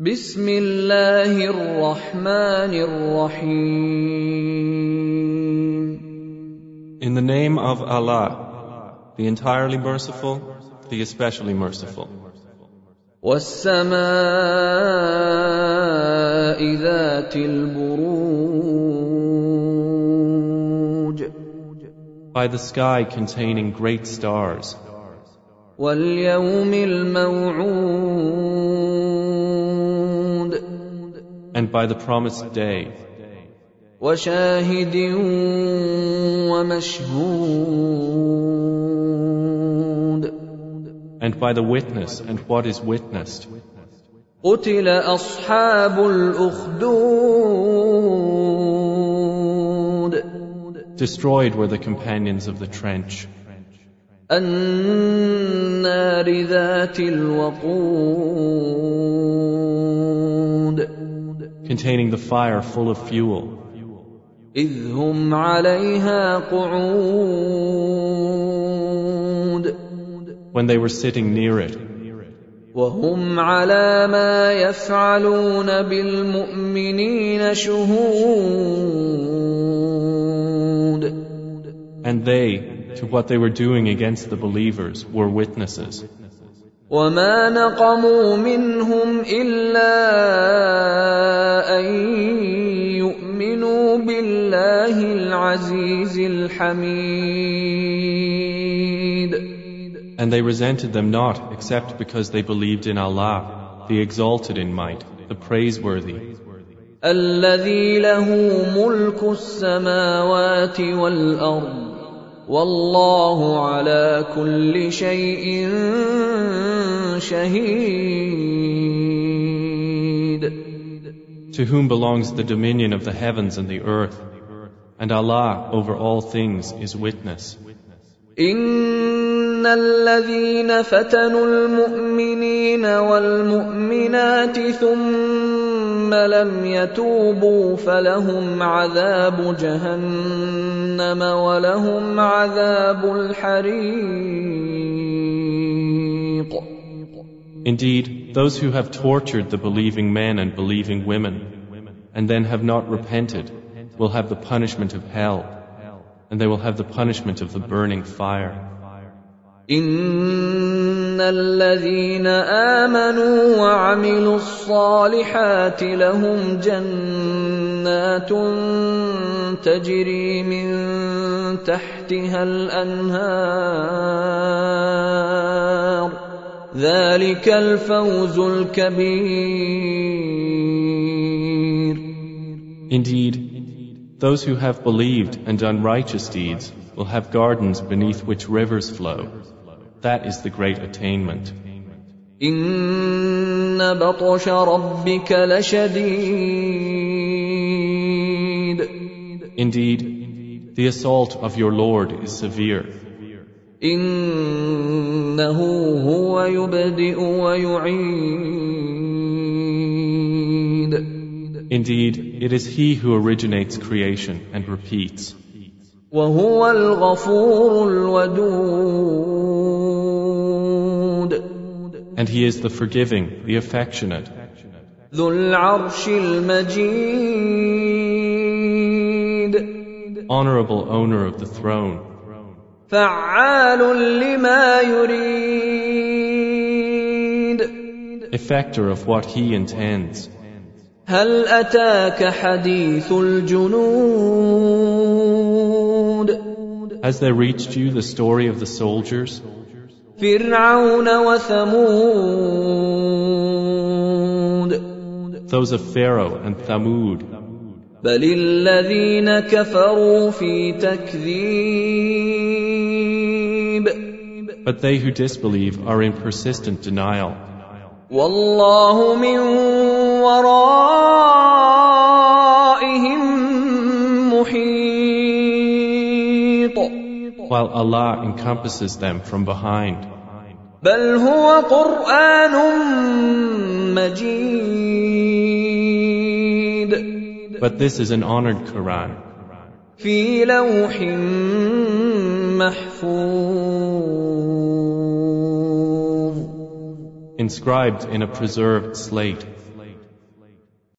بسم الله الرحمن الرحيم In the name of Allah, the entirely merciful, the especially merciful. والسماء ذات البروج By the sky containing great stars, واليوم الموعود and by the promised day, وشاهد ومشهود and by the witness and what is witnessed. قتل اصحاب الاخدود Destroyed were the companions of the trench, النار ذات الوقود containing the fire full of fuel, اذ هم عليها قعود when they were sitting near it, وهم على ما يفعلون بالمؤمنين شهود and they, to what they were doing against the believers, were witnesses. وما نقموا منهم الا ان يؤمنوا بالله العزيز الحميد And they resented them not except because they believed in Allah, the exalted in might, the praiseworthy, الذي له ملك السماوات والارض والله على كل شيء شهيد to whom belongs the dominion of the heavens and the earth. And Allah over all things is witness. ان الذين فتنوا المؤمنين والمؤمنات ثم لم يتوبوا فلهم عذاب جهنم ولهم عذاب الحريق Indeed, those who have tortured the believing men and believing women, and then have not repented, will have the punishment of hell, and they will have the punishment of the burning fire. الذين امنوا وعملوا الصالحات لهم جنات تجري من تحتها الانهار ذلك الفوز الكبير Indeed, those who have believed and done righteous deeds will have gardens beneath which rivers flow. That is the great attainment. ان بطش ربك لشديد Indeed, the assault of your Lord is severe. انه هو يبدئ ويعيد Indeed, it is He who originates creation and repeats. وهو الغفور الودود And He is the forgiving, the affectionate, ذو العرش المجيد honorable owner of the throne, فعال لما يريد effector of what He intends. هل اتاك حديث الجنود Has there reached you the story of the soldiers, فرعون وثمود those of Pharaoh and Thamud? بل الذين كفروا في تكذيب But they who disbelieve are in persistent denial. والله من ورائهم محيط while Allah encompasses them from behind. بل هو قران مجيد But this is an honored Quran في لوح محفوظ inscribed in a preserved slate.